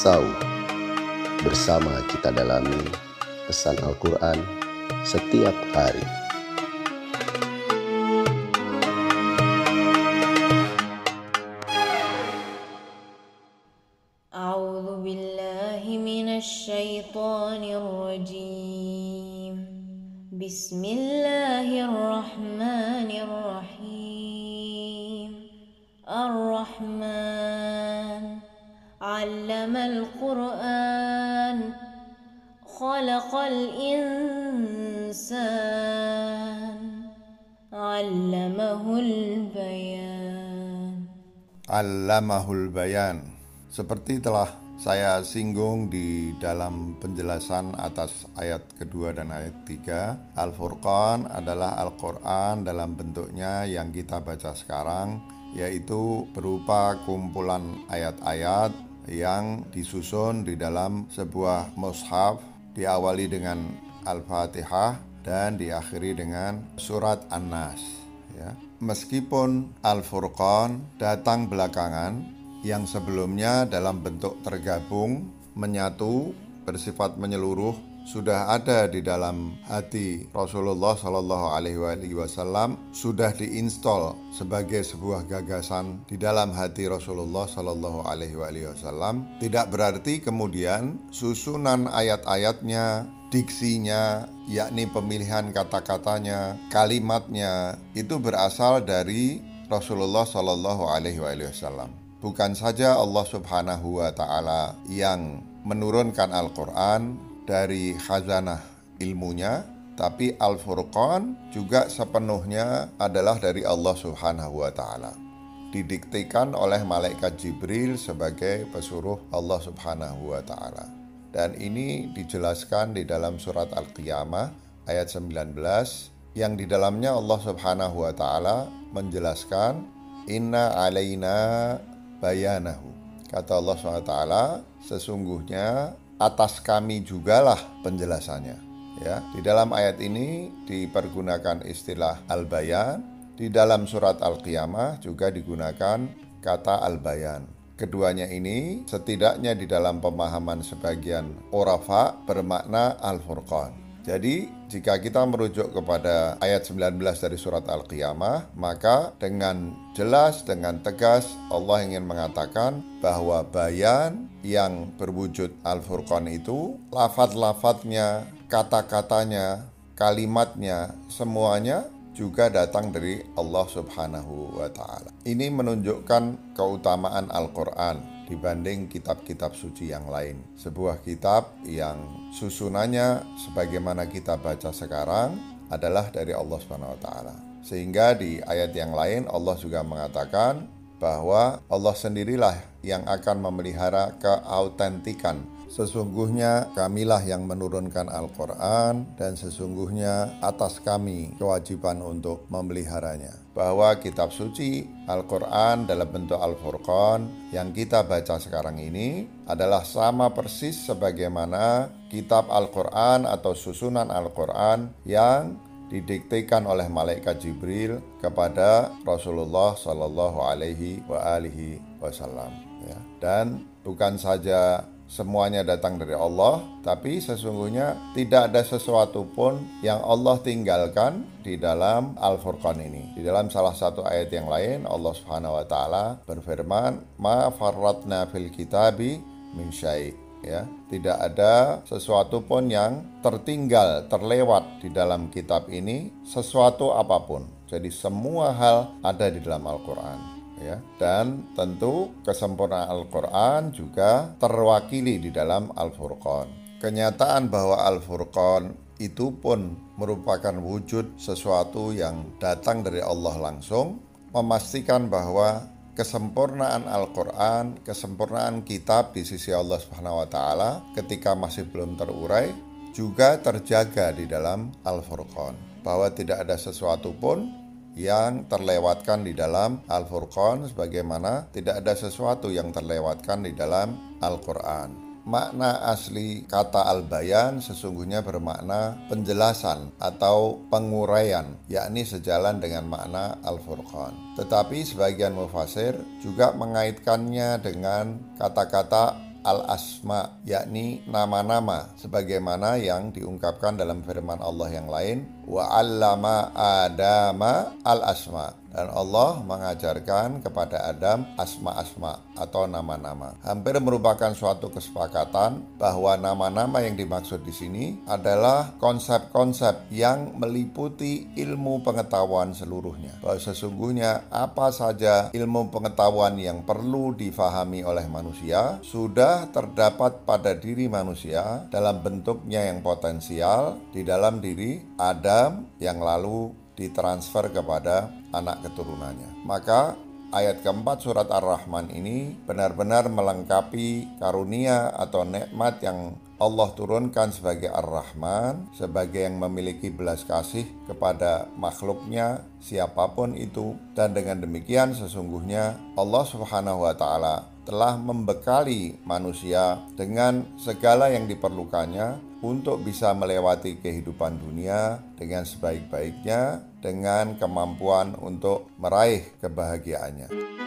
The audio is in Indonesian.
Sau. Bersama kita dalami pesan Al-Quran setiap hari. A'udhu billahi minasy rajim. Bismillahirrahmanirrahim. القرآن خلق الإنسان علمه البيان Allamahul Bayan. Seperti telah saya singgung di dalam penjelasan atas ayat kedua dan ayat tiga, Al-Furqan adalah Al-Quran dalam bentuknya yang kita baca sekarang, yaitu berupa kumpulan ayat-ayat yang disusun di dalam sebuah mushaf diawali dengan Al-Fatihah dan diakhiri dengan surat An-Nas ya. Meskipun Al-Furqan datang belakangan yang sebelumnya dalam bentuk tergabung, menyatu, bersifat menyeluruh sudah ada di dalam hati Rasulullah Shallallahu Alaihi Wasallam sudah diinstal sebagai sebuah gagasan di dalam hati Rasulullah Shallallahu Alaihi Wasallam tidak berarti kemudian susunan ayat-ayatnya diksinya, yakni pemilihan kata-katanya, kalimatnya itu berasal dari Rasulullah Shallallahu Alaihi Wasallam. Bukan saja Allah Subhanahu Wa Taala yang menurunkan Al-Quran dari khazanah ilmunya, tapi Al-Furqan juga sepenuhnya adalah dari Allah Subhanahu Wa Taala. Didiktikan oleh malaikat Jibril sebagai pesuruh Allah Subhanahu Wa Taala. Dan ini dijelaskan di dalam surat Al-Qiyamah ayat 19 yang di dalamnya Allah Subhanahu wa taala menjelaskan inna alaina bayanahu. Kata Allah Subhanahu wa taala, sesungguhnya atas kami jugalah penjelasannya. Ya, di dalam ayat ini dipergunakan istilah al-bayan, di dalam surat Al-Qiyamah juga digunakan kata al-bayan. Keduanya ini setidaknya di dalam pemahaman sebagian orafa bermakna Al-Furqan. Jadi jika kita merujuk kepada ayat 19 dari surat Al-Qiyamah, maka dengan jelas, dengan tegas Allah ingin mengatakan bahwa bayan yang berwujud Al-Furqan itu, lafat-lafatnya, kata-katanya, kalimatnya, semuanya juga datang dari Allah Subhanahu wa taala. Ini menunjukkan keutamaan Al-Qur'an dibanding kitab-kitab suci yang lain. Sebuah kitab yang susunannya sebagaimana kita baca sekarang adalah dari Allah Subhanahu wa taala. Sehingga di ayat yang lain Allah juga mengatakan bahwa Allah sendirilah yang akan memelihara keautentikan Sesungguhnya kamilah yang menurunkan Al-Quran dan sesungguhnya atas kami kewajiban untuk memeliharanya. Bahwa kitab suci Al-Quran dalam bentuk Al-Furqan yang kita baca sekarang ini adalah sama persis sebagaimana kitab Al-Quran atau susunan Al-Quran yang didiktekan oleh malaikat Jibril kepada Rasulullah Shallallahu Alaihi Wasallam. Ya. Dan bukan saja semuanya datang dari Allah, tapi sesungguhnya tidak ada sesuatu pun yang Allah tinggalkan di dalam Al-Furqan ini. Di dalam salah satu ayat yang lain Allah Subhanahu wa taala berfirman, "Ma farratna fil kitabi min syai'." Ya, tidak ada sesuatu pun yang tertinggal, terlewat di dalam kitab ini, sesuatu apa pun. Jadi semua hal ada di dalam Al-Qur'an ya dan tentu kesempurnaan Al-Qur'an juga terwakili di dalam Al-Furqan. Kenyataan bahwa Al-Furqan itu pun merupakan wujud sesuatu yang datang dari Allah langsung memastikan bahwa kesempurnaan Al-Qur'an, kesempurnaan kitab di sisi Allah Subhanahu wa taala ketika masih belum terurai juga terjaga di dalam Al-Furqan bahwa tidak ada sesuatu pun yang terlewatkan di dalam Al-Furqan sebagaimana tidak ada sesuatu yang terlewatkan di dalam Al-Qur'an. Makna asli kata al-bayan sesungguhnya bermakna penjelasan atau penguraian, yakni sejalan dengan makna al-furqan. Tetapi sebagian mufasir juga mengaitkannya dengan kata-kata al-asma yakni nama-nama sebagaimana yang diungkapkan dalam firman Allah yang lain. Wa 'allama adama al-asma dan Allah mengajarkan kepada Adam asma-asma atau nama-nama. Hampir merupakan suatu kesepakatan bahwa nama-nama yang dimaksud di sini adalah konsep-konsep yang meliputi ilmu pengetahuan seluruhnya. Bahwa sesungguhnya apa saja ilmu pengetahuan yang perlu difahami oleh manusia sudah terdapat pada diri manusia dalam bentuknya yang potensial di dalam diri Adam yang lalu ditransfer kepada anak keturunannya. Maka ayat keempat surat Ar-Rahman ini benar-benar melengkapi karunia atau nikmat yang Allah turunkan sebagai Ar-Rahman, sebagai yang memiliki belas kasih kepada makhluknya, siapa pun itu. Dan dengan demikian sesungguhnya Allah subhanahu wa ta'ala telah membekali manusia dengan segala yang diperlukannya untuk bisa melewati kehidupan dunia dengan sebaik-baiknya dengan kemampuan untuk meraih kebahagiaannya.